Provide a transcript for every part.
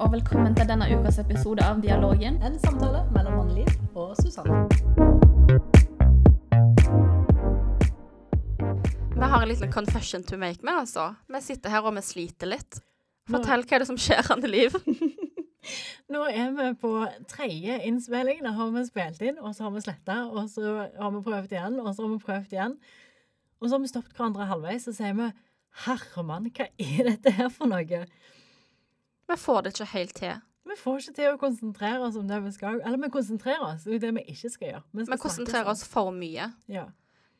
og velkommen til denne ukas episode av Dialogen. En samtale mellom Anneliv og Susanne. Vi har en liten confession to make med, altså. Vi sitter her og vi sliter litt. Fortell hva er det som skjer, Anneliv? Nå er vi på tredje innspilling. Da har vi spilt inn, og så har vi sletta, og så har vi prøvd igjen, og så har vi prøvd igjen. Og så har vi stoppet hverandre halvveis, og sier vi Herremann, hva er dette her for noe? Vi får det ikke helt til. Vi får ikke til å konsentrere oss om det vi skal. Eller vi konsentrerer oss, er det vi ikke skal gjøre. Vi konsentrerer oss for mye. Ja.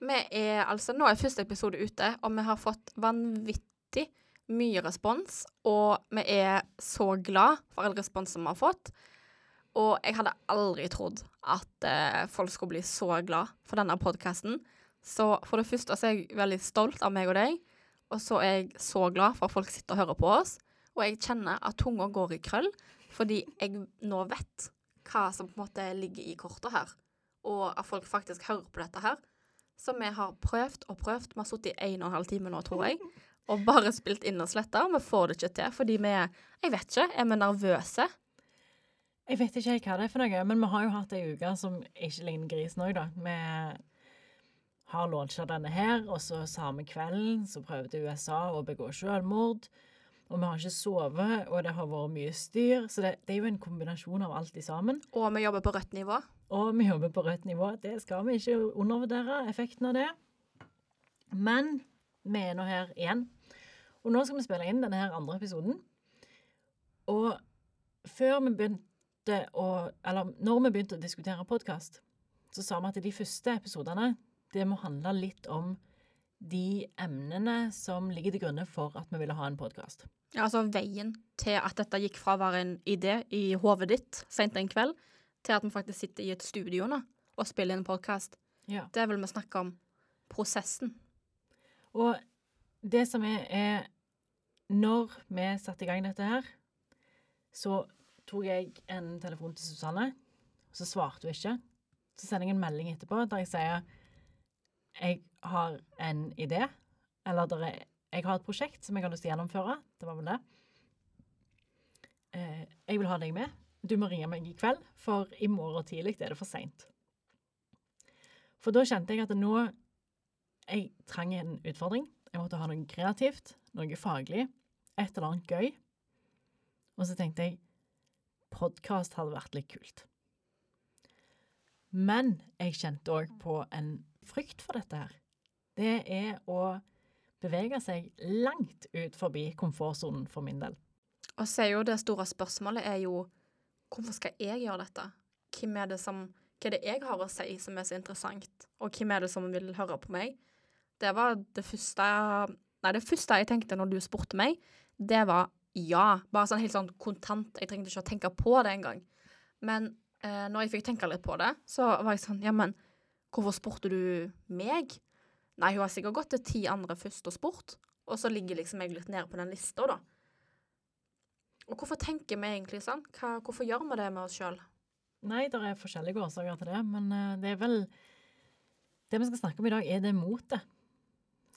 Vi er altså, Nå er første episode ute, og vi har fått vanvittig mye respons. Og vi er så glad for all responsen vi har fått. Og jeg hadde aldri trodd at eh, folk skulle bli så glad for denne podkasten. Så for det første så er jeg veldig stolt av meg og deg. Og så er jeg så glad for at folk sitter og hører på oss. Og jeg kjenner at tunga går i krøll, fordi jeg nå vet hva som på en måte ligger i kortet her. Og at folk faktisk hører på dette her. Så vi har prøvd og prøvd. Vi har sittet i en og en halv time nå, tror jeg. Og bare spilt inn og sletta. Vi får det ikke til fordi vi er Jeg vet ikke. Er vi nervøse? Jeg vet ikke helt hva det er for noe, men vi har jo hatt ei uke som ikke ligner grisen òg, da. Vi har launcha denne her, og så samme kvelden så prøvde USA å begå selvmord. Og vi har ikke sovet, og det har vært mye styr. Så det, det er jo en kombinasjon av alt i sammen. Og vi jobber på rødt nivå. Og vi jobber på rødt nivå. Det skal vi ikke undervurdere, effekten av det. Men vi er nå her igjen. Og nå skal vi spille inn denne her andre episoden. Og før vi begynte å Eller når vi begynte å diskutere podkast, så sa vi at de første episodene det må handle litt om de emnene som ligger til grunne for at vi ville ha en podkast. Ja, altså veien til at dette gikk fra å være en idé i hodet ditt sent en kveld, til at vi faktisk sitter i et studio nå og spiller en podkast. Ja. Det vil vi snakke om prosessen. Og det som er, er Når vi satte i gang dette her, så tok jeg en telefon til Susanne. og Så svarte hun ikke. Så sender jeg en melding etterpå der jeg sier jeg har en idé, eller er, jeg har et prosjekt som jeg har lyst til å gjennomføre. Det var vel det. Eh, jeg vil ha deg med. Du må ringe meg i kveld, for i morgen tidlig er det for seint. For da kjente jeg at nå jeg trang en utfordring. Jeg måtte ha noe kreativt, noe faglig, et eller annet gøy. Og så tenkte jeg podkast hadde vært litt kult. Men jeg kjente òg på en frykt for dette her. Det er å bevege seg langt ut forbi komfortsonen for min del. Og så er jo det store spørsmålet er jo hvorfor skal jeg gjøre dette? Hvem er det som, hva er det jeg har å si som er så interessant, og hvem er det som vil høre på meg? Det var det første Nei, det første jeg tenkte når du spurte meg, det var ja. Bare sånn helt sånn kontant. Jeg trengte ikke å tenke på det engang. Men eh, når jeg fikk tenke litt på det, så var jeg sånn Ja, men hvorfor spurte du meg? Nei, hun har sikkert gått til ti andre først og spurt, og så ligger liksom jeg litt nede på den lista, da. Og hvorfor tenker vi egentlig sånn? Hva, hvorfor gjør vi det med oss sjøl? Nei, det er forskjellige årsaker til det, men eh, det er vel Det vi skal snakke om i dag, er det motet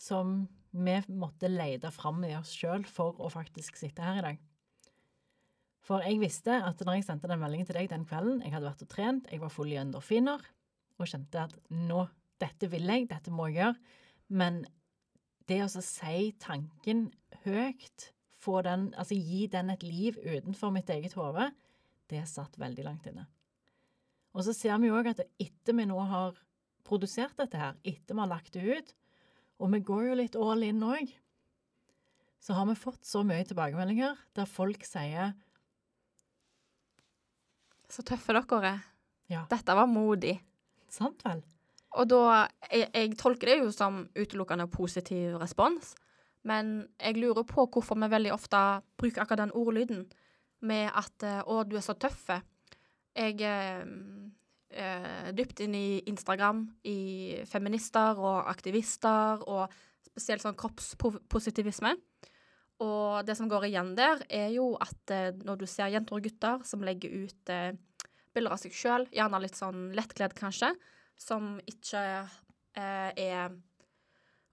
som vi måtte lete fram i oss sjøl for å faktisk sitte her i dag. For jeg visste at når jeg sendte den meldingen til deg den kvelden, jeg hadde vært og trent, jeg var full i endorfiner, og kjente at nå, dette vil jeg, dette må jeg gjøre, men det å si tanken høyt, få den, altså gi den et liv utenfor mitt eget hode, det satt veldig langt inne. Og så ser vi jo òg at etter vi nå har produsert dette her, etter vi har lagt det ut, og vi går jo litt all in òg, så har vi fått så mye tilbakemeldinger der folk sier Så tøffe dere er. Ja. Dette var modig. Sant vel? Og da jeg, jeg tolker det jo som utelukkende positiv respons, men jeg lurer på hvorfor vi veldig ofte bruker akkurat den ordlyden med at eh, 'Å, du er så tøffe'. Jeg er eh, dypt inn i Instagram, i feminister og aktivister, og spesielt sånn kroppspositivisme. Og det som går igjen der, er jo at eh, når du ser jenter og gutter som legger ut eh, bilder av seg sjøl, gjerne litt sånn lettkledd kanskje, som ikke eh, er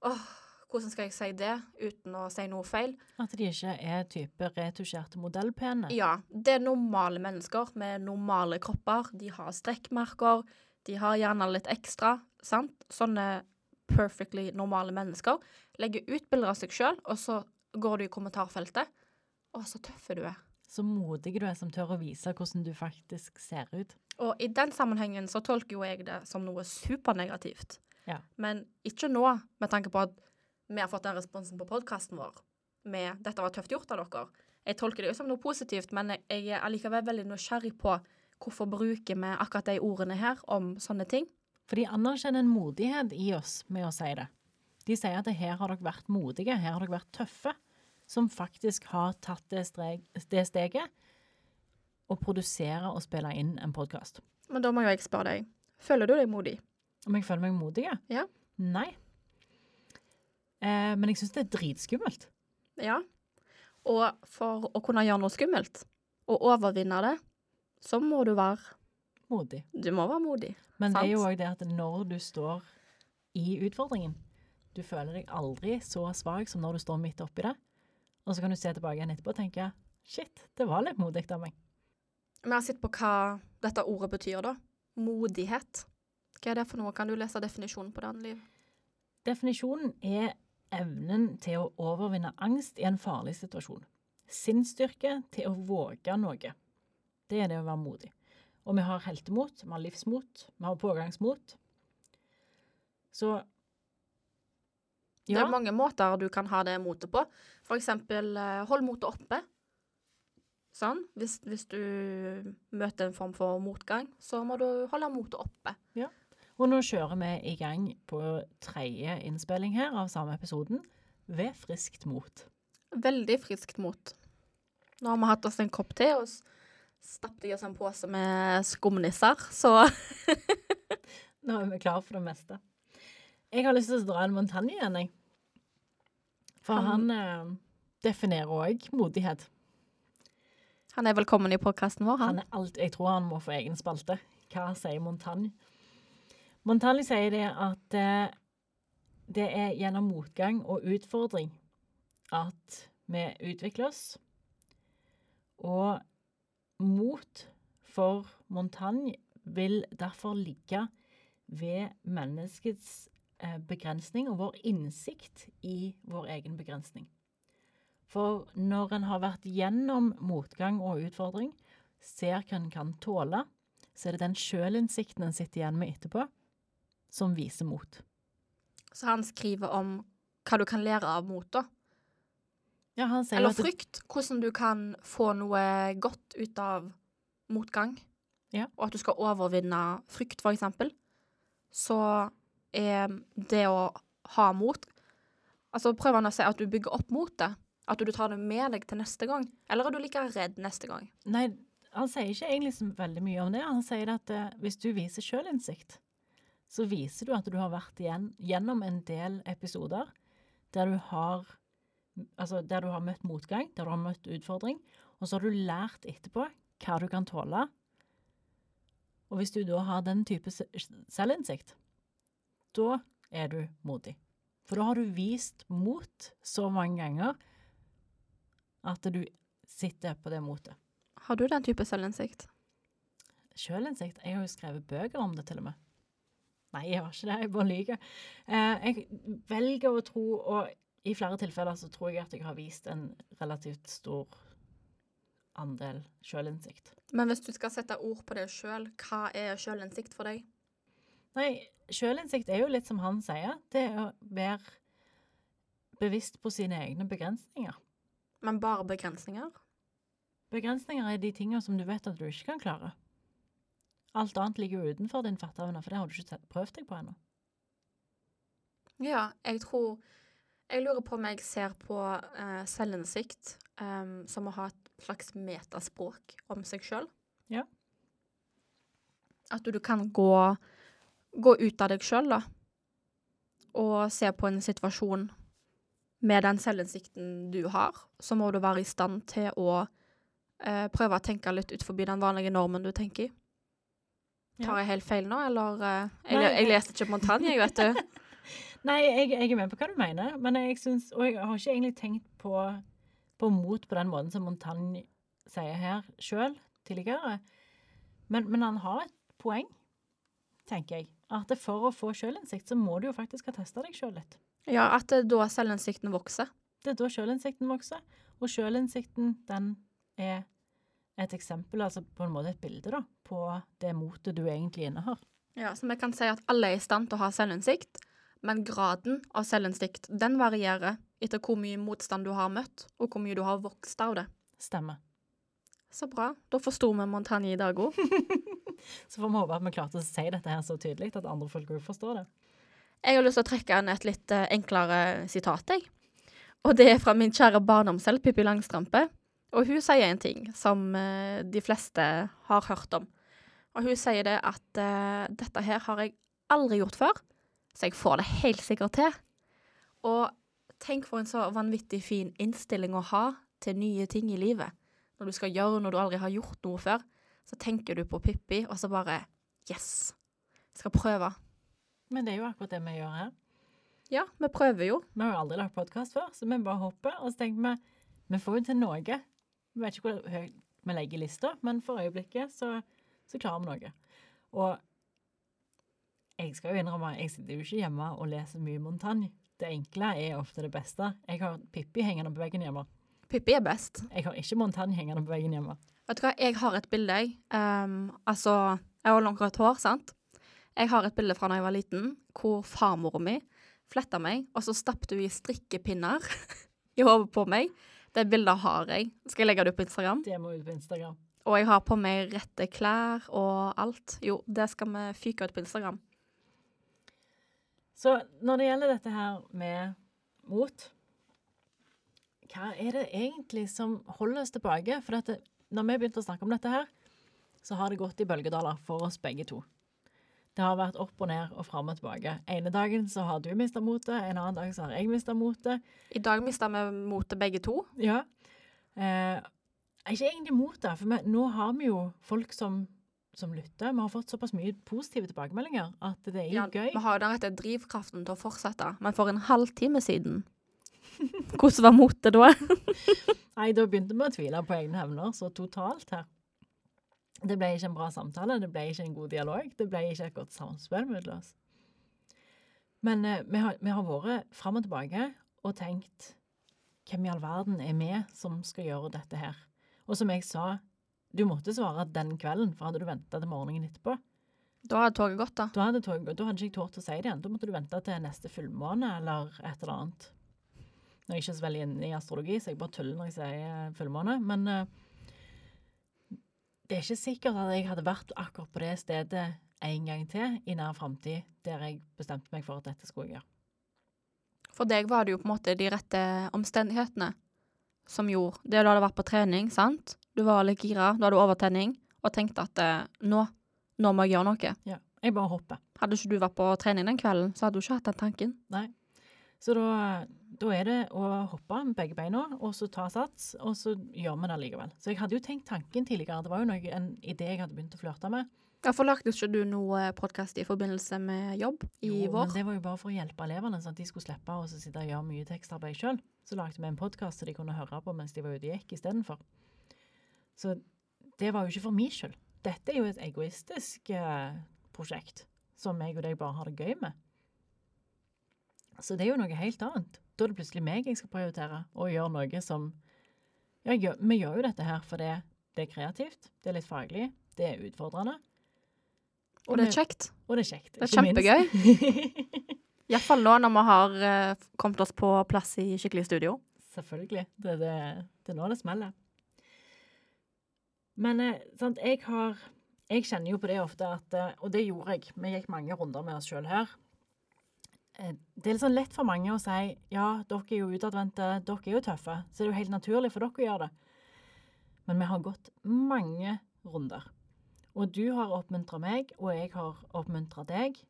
Åh, Hvordan skal jeg si det uten å si noe feil? At de ikke er type retusjerte modellpene. Ja, det er normale mennesker med normale kropper. De har strekkmerker, de har gjerne litt ekstra, sant? Sånne perfectly normale mennesker legger ut bilder av seg sjøl, og så går du i kommentarfeltet. Å, så tøff du er. Så modig du er som tør å vise hvordan du faktisk ser ut. Og i den sammenhengen så tolker jo jeg det som noe supernegativt. Ja. Men ikke nå, med tanke på at vi har fått den responsen på podkasten vår med 'dette var tøft gjort av dere'. Jeg tolker det jo som noe positivt, men jeg- er allikevel veldig nysgjerrig på hvorfor bruker vi akkurat de ordene her om sånne ting. For de anerkjenner en modighet i oss med å si det. De sier at her har dere vært modige, her har dere vært tøffe, som faktisk har tatt det, streg, det steget å produsere og spille inn en podkast. Men da må jo jeg spørre deg, føler du deg modig? Om jeg føler meg modig? Ja. Nei. Eh, men jeg syns det er dritskummelt. Ja. Og for å kunne gjøre noe skummelt, og overvinne det, så må du være Modig. Du må være modig. Men det er jo Sant. òg det at når du står i utfordringen Du føler deg aldri så svak som når du står midt oppi det. Og så kan du se tilbake igjen etterpå og tenke shit, det var litt modig av meg. Vi har sett på hva dette ordet betyr, da. Modighet. Hva er det for noe? Kan du lese definisjonen på det, Anne Liv? Definisjonen er evnen til å overvinne angst i en farlig situasjon. Sinnsstyrke til å våge noe. Det er det å være modig. Og vi har heltemot, vi har livsmot, vi har pågangsmot. Så Det er mange måter du kan ha det motet på. For eksempel eh, hold motet oppe. Sånn. Hvis, hvis du møter en form for motgang, så må du holde motet oppe. Ja. og nå kjører vi i gang på tredje innspilling her av samme episoden ved friskt mot. Veldig friskt mot. Nå har vi hatt oss en kopp te og stappet i oss en pose med skumnisser, så Nå er vi klare for det meste. Jeg har lyst til å dra en Montagne igjen, jeg. For han, Han- eh, definerer òg modighet. Han er velkommen i podkasten vår, han. Han er alt, jeg tror han må få egen spalte. Hva sier Montagne? Montagne sier det at eh, det er gjennom motgang og utfordring at vi utvikler oss. Og mot for Montagne vil derfor ligge ved menneskets eh, begrensning og vår innsikt i vår egen begrensning. For når en har vært gjennom motgang og utfordring, ser hva en kan tåle, så er det den sjølinnsikten en sitter igjen med etterpå, som viser mot. Så han skriver om hva du kan lære av mot, da. Ja, Eller det- frykt. Hvordan du kan få noe godt ut av motgang. Ja. Og at du skal overvinne frykt, for eksempel. Så er det å ha mot Altså han å si at du bygger opp motet. At du tar det med deg til neste gang. Eller er du like redd neste gang? Nei, han sier ikke egentlig så veldig mye om det. Han sier at eh, hvis du viser sjølinnsikt, så viser du at du har vært igjen, gjennom en del episoder der du har Altså der du har møtt motgang, der du har møtt utfordring, og så har du lært etterpå hva du kan tåle. Og hvis du da har den type se- selvinnsikt, da er du modig. For da har du vist mot så mange ganger at du sitter på det motet. Har du den type selvinnsikt? Selvinnsikt? Jeg har jo skrevet bøker om det, til og med. Nei, jeg har ikke det. Jeg bare lyver. Eh, jeg velger å tro, og i flere tilfeller så tror jeg at jeg har vist en relativt stor andel sjølinnsikt. Men hvis du skal sette ord på det sjøl, hva er sjølinnsikt for deg? Nei, sjølinnsikt er jo litt som han sier. Det er å være bevisst på sine egne begrensninger. Men bare begrensninger? Begrensninger er de tingene som du vet at du ikke kan klare. Alt annet ligger jo utenfor din fatteevne, for det har du ikke prøvd deg på ennå. Ja, jeg tror Jeg lurer på om jeg ser på eh, selvinnsikt um, som å ha et slags metaspråk om seg sjøl. Ja. At du, du kan gå, gå ut av deg sjøl, da, og se på en situasjon med den selvinnsikten du har, så må du være i stand til å eh, prøve å tenke litt ut forbi den vanlige normen du tenker i. Tar jeg helt feil nå, eller eh, jeg, jeg- leste ikke Montagne, jeg, vet du. Nei, jeg, jeg er med på hva du mener, men jeg syns Og jeg har ikke egentlig tenkt på, på mot på den måten som Montagne sier her sjøl tidligere. Men, men han har et poeng, tenker jeg. At for å få sjølinnsikt, så må du jo faktisk ha testa deg sjøl litt. Ja, at det er da selvinnsikten vokser. Det er da sjølinnsikten vokser. Og sjølinnsikten, den er et eksempel, altså på en måte et bilde, da, på det motet du egentlig innehar. Ja, så vi kan si at alle er i stand til å ha selvinnsikt, men graden av selvinnsikt, den varierer etter hvor mye motstand du har møtt, og hvor mye du har vokst av det. Stemmer. Så bra. Da forsto vi Montagne i dag òg. Så får vi håpe at vi klarte å si dette her så tydelig at andre folk òg forstår det. Jeg har lyst til å trekke inn et litt eh, enklere sitat, jeg. Og det er fra min kjære barndomshelt Pippi Langstrømpe. Og hun sier en ting som eh, de fleste har hørt om. Og hun sier det at eh, dette her har jeg aldri gjort før, så jeg får det helt sikkert til. Og tenk for en så vanvittig fin innstilling å ha til nye ting i livet. Når du skal gjøre noe du aldri har gjort noe før, så tenker du på Pippi, og så bare Yes! Jeg skal prøve. Men det er jo akkurat det vi gjør her. Ja, vi prøver jo. Vi har jo aldri lagt podkast før, så vi bare hopper. Og så tenker vi vi får jo til noe. Vi vet ikke hvor høyt vi legger lista, men for øyeblikket så, så klarer vi noe. Og jeg skal jo innrømme, jeg sitter jo ikke hjemme og leser mye Montagne. Det enkle er ofte det beste. Jeg har Pippi hengende på veggen hjemme. Pippi er best. Jeg har ikke Montagne hengende på veggen hjemme. Vet du hva, jeg har et bilde, jeg. Um, altså, jeg har langt rødt hår, sant? Jeg har et bilde fra da jeg var liten, hvor farmora mi fletta meg, og så stappet hun i strikkepinner i hodet på meg. Det bildet har jeg. Skal jeg legge det ut på Instagram? Det må ut på Instagram. Og jeg har på meg rette klær og alt. Jo, det skal vi fyke ut på Instagram. Så når det gjelder dette her med mot Hva er det egentlig som holder oss tilbake? For dette, når vi begynte å snakke om dette her, så har det gått i bølgedaler for oss begge to. Det har vært opp og ned og fram og tilbake. ene dagen så har du mista motet, en annen dag så har jeg mista motet. I dag mista vi motet begge to. Ja. Eh, ikke egentlig motet, for vi, nå har vi jo folk som, som lytter. Vi har fått såpass mye positive tilbakemeldinger at det er jo Ja, gøy. Vi har jo den rette drivkraften til å fortsette, men for en halvtime siden Hvordan var motet da? Nei, da begynte vi å tvile på egne evner, så totalt her. Det ble ikke en bra samtale, det ble ikke en god dialog, det ble ikke et godt samspill mellom oss. Men eh, vi, har, vi har vært fram og tilbake og tenkt hvem i all verden er vi som skal gjøre dette her? Og som jeg sa, du måtte svare den kvelden, for hadde du venta til morgenen etterpå, Da hadde toget gått, da. da hadde, tog, da hadde ikke jeg tort å si det igjen. Da måtte du vente til neste fullmåne eller et eller annet. Nå er jeg ikke så veldig inne i astrologi, så jeg bare tuller når jeg sier fullmåne. Men eh, det er ikke sikkert at jeg hadde vært akkurat på det stedet en gang til i nær framtid, der jeg bestemte meg for at dette skulle jeg gjøre. For deg var det jo på en måte de rette omstendighetene som gjorde det. Du hadde vært på trening, sant? Du var litt gira, du hadde overtenning, og tenkte at eh, nå, nå må jeg gjøre noe. Ja, jeg bare hopper. Hadde ikke du vært på trening den kvelden, så hadde du ikke hatt den tanken. Nei. Så da, da er det å hoppe med begge beina, og så ta sats, og så gjør vi det likevel. Så jeg hadde jo tenkt tanken tidligere. Det var jo noe, en idé jeg hadde begynt å flørte med. Hvorfor lagde ikke du noe podkast i forbindelse med jobb i Jo, vår? Men det var jo bare for å hjelpe elevene, sånn at de skulle slippe å sitte og gjøre mye tekstarbeid sjøl. Så lagde vi en podkast så de kunne høre på mens de var ute og gikk istedenfor. Så det var jo ikke for min skyld. Dette er jo et egoistisk eh, prosjekt som jeg og deg bare har det gøy med. Så det er jo noe helt annet. Da er det plutselig meg jeg skal prioritere, og gjøre noe som Ja, gjør, vi gjør jo dette her fordi det er kreativt, det er litt faglig, det er utfordrende. Og det er kjekt. Og det er kjekt. Det er kjempegøy. Iallfall nå når vi har uh, kommet oss på plass i skikkelig studio. Selvfølgelig. Det, det, det er nå det smeller. Men eh, sant, jeg har Jeg kjenner jo på det ofte at eh, Og det gjorde jeg. Vi gikk mange runder med oss sjøl her. Eh, Det er litt sånn lett for mange å si ja, dere er jo utadvendte, dere er jo tøffe, så det er jo helt naturlig for dere å gjøre det. Men vi har gått mange runder. Og du har oppmuntra meg, og jeg har oppmuntra deg.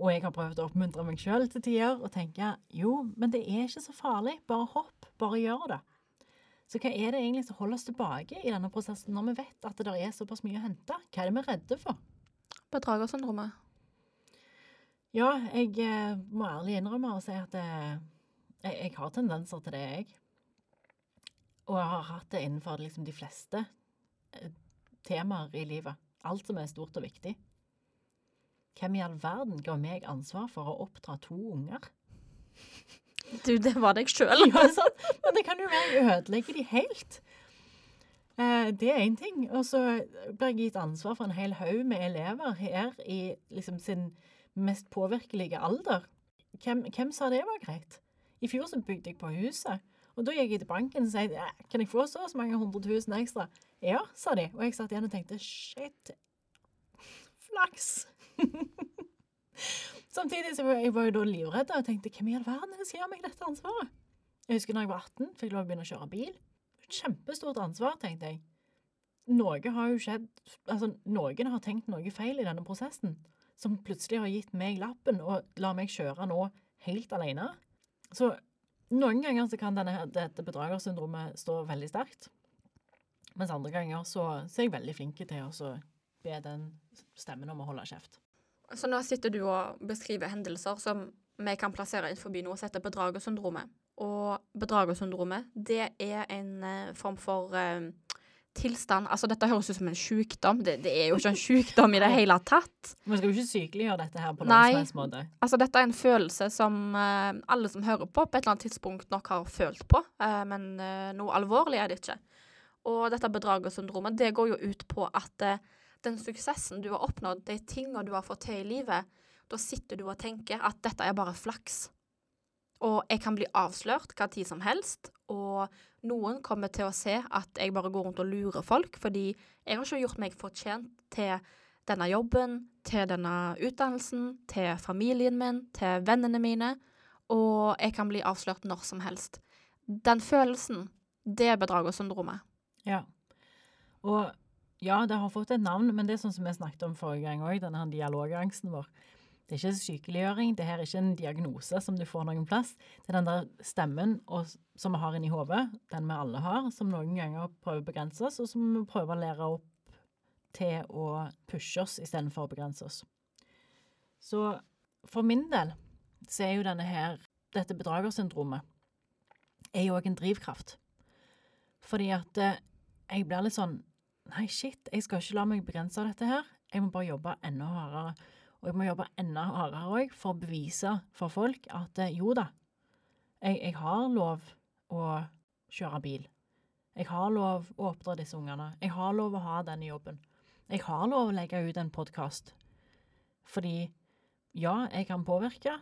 Og jeg har prøvd å oppmuntre meg sjøl til tider og tenke jo, men det er ikke så farlig. Bare hopp, bare gjør det. Så hva er det egentlig som holder oss tilbake i denne prosessen, når vi vet at det er såpass mye å hente? Hva er det vi er redde for? Bedragersyndromet. Ja, jeg eh, må ærlig innrømme og si at eh, jeg, jeg har tendenser til det, jeg. Og jeg har hatt det innenfor liksom de fleste eh, temaer i livet. Alt som er stort og viktig. Hvem i all verden ga meg ansvar for å oppdra to unger? Du, det var deg sjøl. Ja, sant? Men det kan jo være jeg ødelegger de helt. Det er én ting. Og så blir jeg gitt ansvar for en hel haug med elever her i liksom sin mest påvirkelige alder. Hvem, hvem sa det var greit? I fjor så bygde jeg på huset. Og da gikk jeg til banken og sa ja, kan jeg få så og så mange hundre tusen ekstra. Ja, sa de. Og jeg satt igjen og tenkte shit, flaks. Samtidig så var jeg var jo da livredd og tenkte hvem i all verden er det som gir meg dette ansvaret? Jeg husker da jeg var 18, fikk lov å begynne å kjøre bil. Kjempestort ansvar, tenkte jeg. Noe har jo skjedd Altså, noen har tenkt noe feil i denne prosessen, som plutselig har gitt meg lappen og lar meg kjøre nå helt alene. Så noen ganger så kan denne, dette bedragersyndromet stå veldig sterkt. Mens andre ganger så, så er jeg veldig flink til å be den stemmen om å holde kjeft. Så nå sitter du og beskriver hendelser som vi kan plassere innenfor noe som heter bedragersyndromet. Og bedragersyndromet, det er en eh, form for eh, tilstand Altså, dette høres ut som en sykdom. Det, det er jo ikke en sykdom i det hele tatt. Man skal jo ikke sykeliggjøre dette her på noen som helst måte. Altså, dette er en følelse som uh, alle som hører på, på et eller annet tidspunkt nok har følt på, uh, men uh, noe alvorlig er det ikke. Og dette bedragersyndromet, det går jo ut på at den suksessen du har oppnådd, de tingene du har fått til i livet, da sitter du og tenker at dette er bare flaks. Og jeg kan bli avslørt hva tid som helst, og noen kommer til å se at jeg bare går rundt og lurer folk, fordi jeg har ikke gjort meg fortjent til denne jobben, til denne utdannelsen, til familien min, til vennene mine, og jeg kan bli avslørt når som helst. Den følelsen, det er bedragersyndromet. Ja. Og ja, det har fått et navn, men det er sånn som vi snakket om forrige gang òg, denne dialogangsten vår. Det er ikke sykeliggjøring, det her er ikke en diagnose som du får noen plass. Det er den der stemmen og, som vi har inni hodet, den vi alle har, som noen ganger prøver å begrense oss, og som vi prøver å lære opp til å pushe oss istedenfor å begrense oss. Så for min del så er jo denne her, dette bedragersyndromet, er jo òg en drivkraft. Fordi at eh, jeg blir litt sånn Nei, shit, jeg skal ikke la meg begrense av dette her. Jeg må bare jobbe enda hardere. Og jeg må jobbe enda hardere òg for å bevise for folk at eh, jo da, jeg, jeg har lov å kjøre bil. Jeg har lov å oppdra disse ungene. Jeg har lov å ha denne jobben. Jeg har lov å legge ut en podkast. Fordi ja, jeg kan påvirke.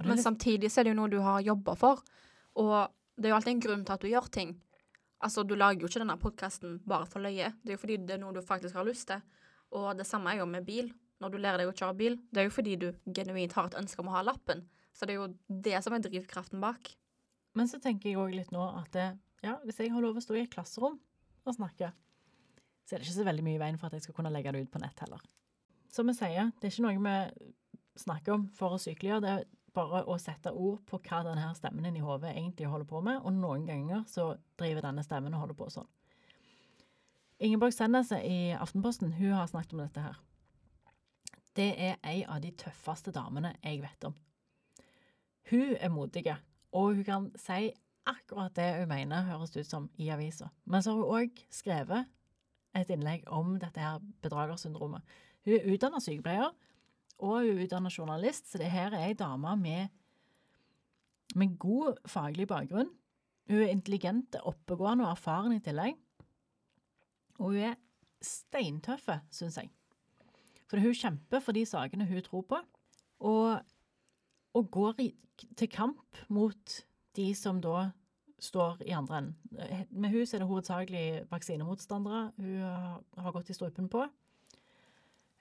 Men litt- samtidig så er det jo noe du har jobba for, og det er jo alltid en grunn til at du gjør ting. Altså, du lager jo ikke denne podkasten bare for løye. Det er jo fordi det er noe du faktisk har lyst til. Og det samme er jo med bil. Når du lærer deg å kjøre bil, det er jo fordi du genuint har et ønske om å ha lappen. Så det er jo det som er drivkraften bak. Men så tenker jeg òg litt nå at ja, hvis jeg har lov å stå i et klasserom og snakke, så er det ikke så veldig mye i veien for at jeg skal kunne legge det ut på nett heller. Som vi sier, det er ikke noe vi snakker om for å sykeliggjøre, det er bare å sette ord på hva denne stemmen stemmen i hodet egentlig holder på med, og noen ganger så driver denne stemmen og holder på sånn. Ingeborg Senneset i Aftenposten, hun har snakket om dette her. Det er ei av de tøffeste damene jeg vet om. Hun er modige, og hun kan si akkurat det hun mener høres ut som i avisa. Men så har hun òg skrevet et innlegg om dette her bedragersyndromet. Hun er utdanna sykepleier, og hun er utdanna journalist, så det her er ei dame med, med god faglig bakgrunn. Hun er intelligent, oppegående og erfaren i tillegg. Og hun er steintøffe, syns jeg. For hun kjemper for de sakene hun tror på, og, og går i, til kamp mot de som da står i andre enden. Med hun er det hovedsakelig vaksinemotstandere hun har, gått i strupen på.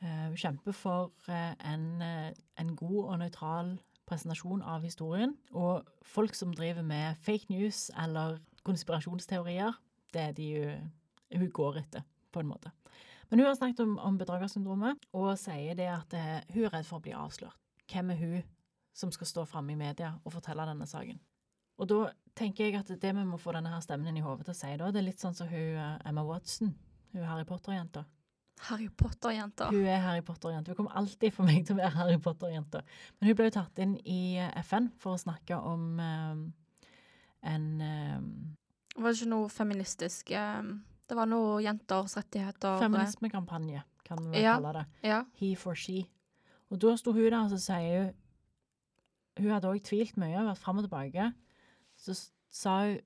Eh, hun kjemper for eh, en, eh, en god og nøytral presentasjon av historien. Og folk som driver med fake news eller konspirasjonsteorier, det er de hun, hun går etter, på en måte. Men hun har snakket om, om bedragersyndromet, og sier det at eh, hun er redd for å bli avslørt. Hvem er hun som skal stå framme i media og fortelle denne saken? Og da tenker jeg at det vi må få denne her stemmen inn i hodet til å si da, det er litt sånn som hun eh, Emma Watson, hun Harry Potter-jenta. Harry Potter-jenta. Hun er Harry Potter-jenta. Hun kommer alltid for meg til å være Harry Potter-jenta. Men hun ble jo tatt inn i eh, FN for å snakke om um, en um, Var det ikke noe feministisk eh, Det var noe jenters rettigheter feminismekampanje, kan vi Ja. kalle det. Ja. He for she. Og da sto hun der, og så sier hun Hun hadde òg tvilt mye, vært fram og tilbake. Så sa hun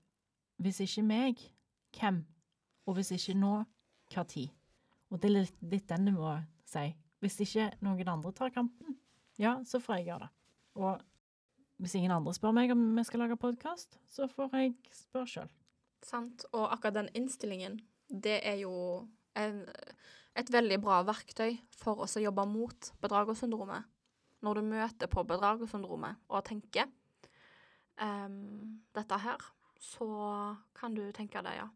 Hvis ikke meg, hvem? Og hvis ikke nå, hva tid? Og det er litt, litt den du må si. Hvis ikke noen andre tar kampen, ja, så får jeg gjøre det. Og hvis ingen andre spør meg om vi skal lage podkast, så får jeg spørre sjøl. Sant. Og akkurat den innstillingen, det er jo en, et veldig bra verktøy for oss å jobbe mot bedragersyndromet. Når du møter på bedragersyndromet og tenker um, dette her, så kan du tenke deg, ja.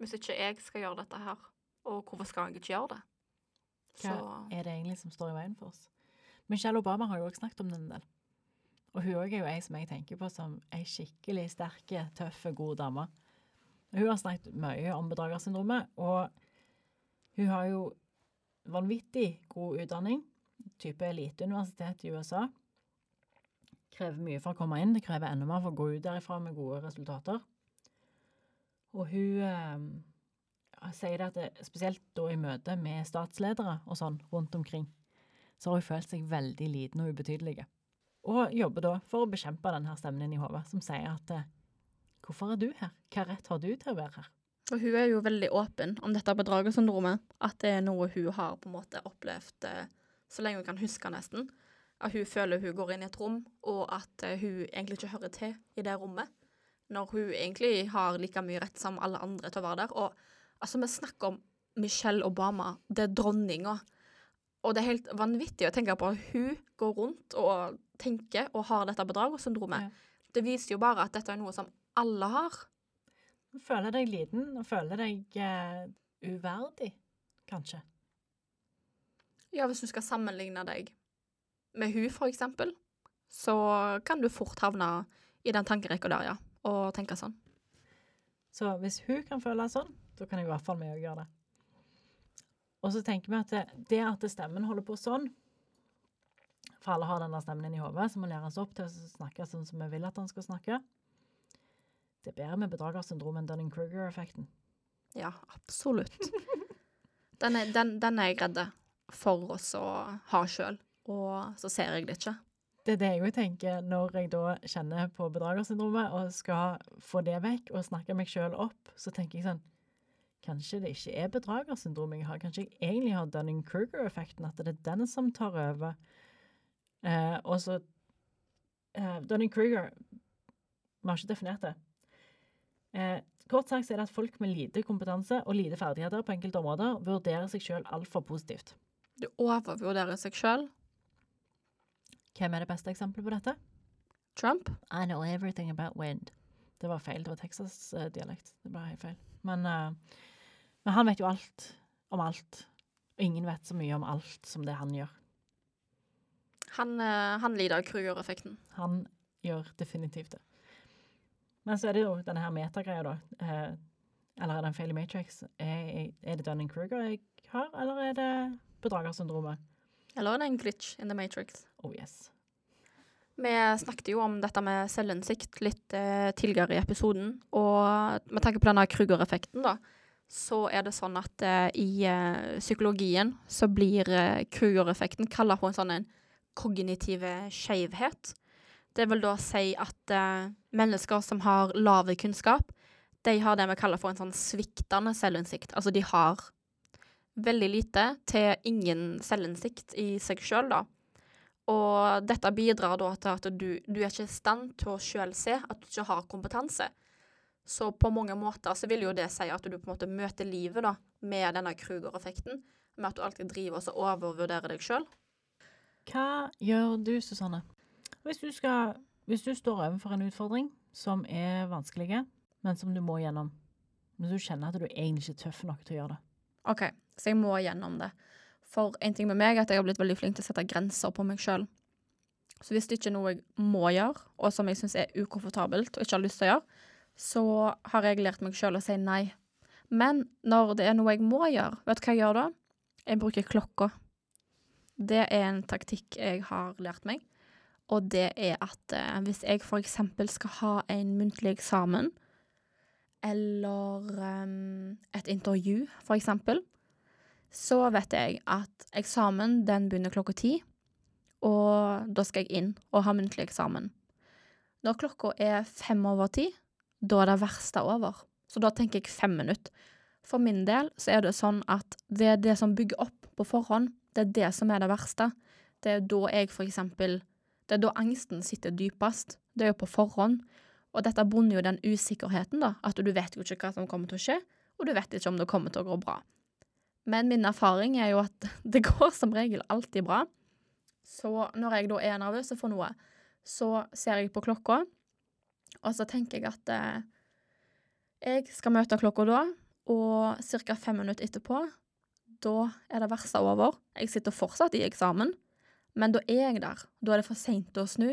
Hvis ikke jeg skal gjøre dette her, og hvorfor skal jeg ikke gjøre det? Hva er det egentlig som står i veien for oss? Michelle Obama har jo også snakket om det en del. Og hun òg er jo ei som jeg tenker på som ei skikkelig sterke, tøffe, god dame. Hun har snakket mye om bedragersyndromet, og hun har jo vanvittig god utdanning. Type eliteuniversitet i USA. Krever mye for å komme inn. Det krever enda mer for å gå ut derifra med gode resultater. Og hun eh, sier det at det, spesielt da i møte med statsledere og sånn rundt omkring, så har hun følt seg veldig liten og ubetydelig. Og jobber da for å bekjempe denne stemmen inni hodet, som sier at eh, hvorfor er du her? Hva rett har du til å være her? Og hun er jo veldig åpen om dette bedragersyndromet. At det er noe hun har på en måte opplevd eh, så lenge hun kan huske, nesten. At hun føler hun går inn i et rom, og at eh, hun egentlig ikke hører til i det rommet. Når hun egentlig har like mye rett som alle andre til å være der. Og altså, vi snakker om Michelle Obama. Det er dronninga. Og det er helt vanvittig å tenke på at hun går rundt og tenker og har dette bedragersyndromet. Ja. Det viser jo bare at dette er noe som alle har. Du føler deg liten, og føler deg uh, uverdig, kanskje. Ja, hvis du skal sammenligne deg med hun, for eksempel, så kan du fort havne i den tankerekka der, ja, og tenke sånn. Så hvis hun kan føle sånn, da kan jeg i hvert fall meg òg gjøre det. Og så tenker vi at det, det at stemmen holder på sånn For alle har denne stemmen inni hodet, som må læres opp til å snakke sånn som vi vil at han skal snakke. Det er bedre med bedragersyndrom enn Dunning-Kruger-effekten. Ja, absolutt. Den er, den, den er jeg redd for oss å ha sjøl, og så ser jeg det ikke. Det er det jeg òg tenker når jeg da kjenner på bedragersyndromet og skal få det vekk og snakke meg sjøl opp, så tenker jeg sånn Kanskje det ikke er bedragersyndrom jeg har, kanskje jeg egentlig har Dunning-Kruger-effekten, at det er den som tar over. Eh, og så eh, Dunning-Kruger Vi har ikke definert det. Eh, kort sagt er det at folk med lite kompetanse og lite ferdigheter på enkelte områder vurderer seg sjøl altfor positivt. Du overvurderer seg sjøl. Hvem er det beste eksempelet på dette? Trump. I know everything about wind. Det var feil. Det var Texas-dialekt. Det ble helt feil. Men, uh, men han vet jo alt om alt. Og ingen vet så mye om alt som det han gjør. Han, uh, han lider av Kruger-effekten. Han gjør definitivt det. Men så er det jo denne her metagreia, da. Eh, eller er det en feil i Matrix? Er, er det Dunning-Kruger jeg har, eller er det bedragersyndromet? Eller er det en glitch in the matrix? Oh yes. Vi snakket jo om dette med selvinnsikt litt eh, tidligere i episoden, og med tanke på denne Kruger-effekten, da, så er det sånn at eh, i eh, psykologien så blir eh, Kruger-effekten kalla på en sånn en kognitive skeivhet. Det vil da si at eh, mennesker som har lav kunnskap, de har det vi kaller for en sånn sviktende selvinnsikt. Altså de har veldig lite til ingen selvinnsikt i seg sjøl, da. Og dette bidrar da til at du, du er ikke i stand til å sjøl se at du ikke har kompetanse. Så på mange måter så vil jo det si at du på en måte møter livet da, med denne Kruger-effekten. Med at du alltid driver og overvurderer deg sjøl. Hva gjør du, Susanne? Hvis du, skal, hvis du står overfor en utfordring som er vanskelig, men som du må gjennom, men du kjenner at du egentlig ikke er tøff nok til å gjøre det. OK, så jeg må gjennom det. For en ting med meg er at jeg har blitt veldig flink til å sette grenser på meg sjøl. Så hvis det ikke er noe jeg må gjøre, og som jeg syns er ukomfortabelt og ikke har lyst til å gjøre, så har jeg lært meg sjøl å si nei. Men når det er noe jeg må gjøre, vet du hva jeg gjør da? Jeg bruker klokka. Det er en taktikk jeg har lært meg. Og det er at eh, hvis jeg for eksempel skal ha en muntlig eksamen, eller em, et intervju, for eksempel, så vet jeg at eksamen den begynner klokka ti, og da skal jeg inn og ha muntlig eksamen. Når klokka er fem over ti, da er det verste over. Så da tenker jeg fem minutter. For min del så er det sånn at det er det som bygger opp på forhånd, det er det som er det verste. Det er da jeg for eksempel Det er da angsten sitter dypest. Det er jo på forhånd. Og dette bunner jo den usikkerheten, da. At du vet jo ikke hva som kommer til å skje, og du vet ikke om det kommer til å gå bra. Men min erfaring er jo at det går som regel alltid bra. Så når jeg da er nervøs for noe, så ser jeg på klokka, og så tenker jeg at eh, jeg skal møte klokka da, og ca. fem minutter etterpå, da er det verste over. Jeg sitter fortsatt i eksamen, men da er jeg der. Da er det for seint å snu.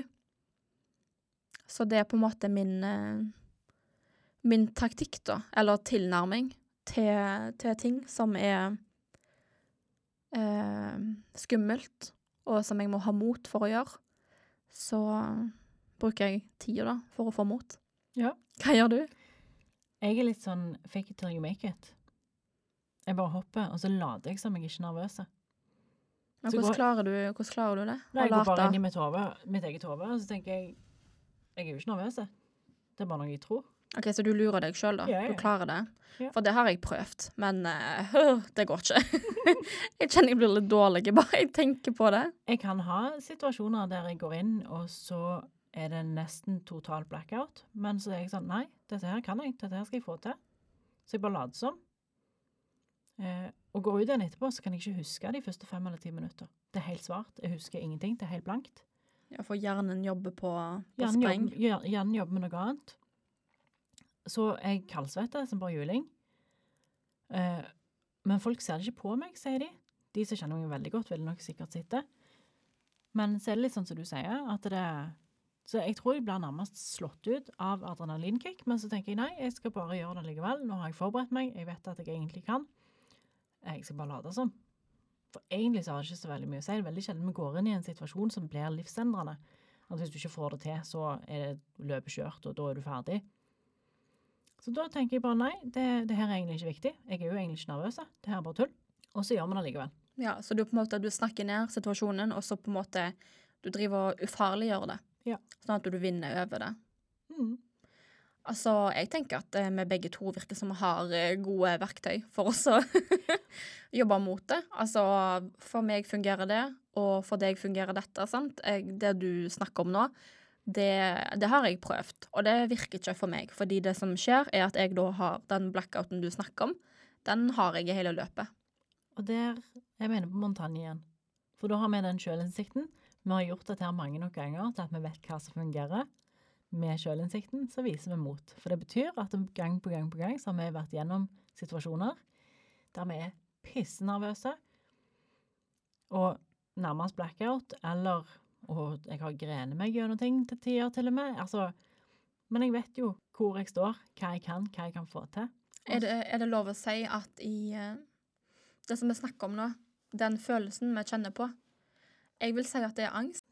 Så det er på en måte min eh, min taktikk, da, eller tilnærming til, til ting som er eh, skummelt, og som jeg må ha mot for å gjøre. Så bruker jeg tida, da, for å få mot. Ja. Hva gjør du? Jeg er litt sånn fake it till you make it. Jeg bare hopper, og så later jeg som jeg ikke er nervøs. Men hvordan, går- klarer du, hvordan klarer du det? Nei, Jeg går bare inn i mitt, hode, mitt eget hode, og så tenker jeg Jeg er jo ikke nervøs. Det er bare noe jeg tror. Ok, Så du lurer deg sjøl, da? Ja, ja. Du klarer det? Ja. For det har jeg prøvd, men uh, det går ikke. jeg kjenner jeg blir litt dårlig bare jeg tenker på det. Jeg kan ha situasjoner der jeg går inn, og så er det nesten total blackout. Men så er jeg sånn Nei, dette her kan jeg. Dette her skal jeg få til. Så jeg bare later som. Eh, og går ut igjen etterpå, så kan jeg ikke huske de første fem eller ti minutter. Det er helt svart. Jeg husker ingenting. Det er helt blankt. Ja, For hjernen jobber på, på Hjernen spreng. jobber, hjernen jobber med noe annet. Så jeg kaldsvetter som bare juling. Eh, men folk ser det ikke på meg, sier de. De som kjenner meg veldig godt, vil nok sikkert sitte. Men så er det litt sånn som du sier, at det Så jeg tror jeg blir nærmest slått ut av adrenalinkick, men så tenker jeg nei, jeg skal bare gjøre det likevel. Nå har jeg forberedt meg, jeg vet at jeg egentlig kan. Jeg skal bare late som. For egentlig så har det ikke så veldig mye å si. Det er veldig sjelden vi går inn i en situasjon som blir livsendrende. At hvis du ikke får det til, så er det løpet kjørt, og da er du ferdig. Så da tenker jeg bare nei, det, det her er egentlig ikke viktig. Jeg er jo egentlig ikke nervøs. Det her er bare tull. Og så gjør vi det likevel. Ja, Så du på en måte du snakker ned situasjonen, og så på en måte du driver og ufarliggjør det. Ja. Sånn at du vinner over det. Mm. Altså, jeg tenker at eh, vi begge to virker som vi har eh, gode verktøy for oss å jobbe mot det. Altså, for meg fungerer det, og for deg fungerer dette, sant? Jeg, det du snakker om nå, det, det har jeg prøvd, og det virker ikke for meg. Fordi det som skjer, er at jeg da har den blackouten du snakker om, den har jeg i hele løpet. Og der jeg mener på Montagne igjen. For da har vi den sjølinnsikten. Vi har gjort dette her mange nok ganger til at vi vet hva som fungerer. Med sjølinnsikten så viser vi mot. For det betyr at gang på gang på gang så har vi vært gjennom situasjoner der vi er pissnervøse og nærmest blackout, eller og jeg har grenet meg gjennom ting til tider til og med. Altså, men jeg vet jo hvor jeg står, hva jeg kan, hva jeg kan få til. Er det, er det lov å si at i eh, det som vi snakker om nå, den følelsen vi kjenner på Jeg vil si at det er angst.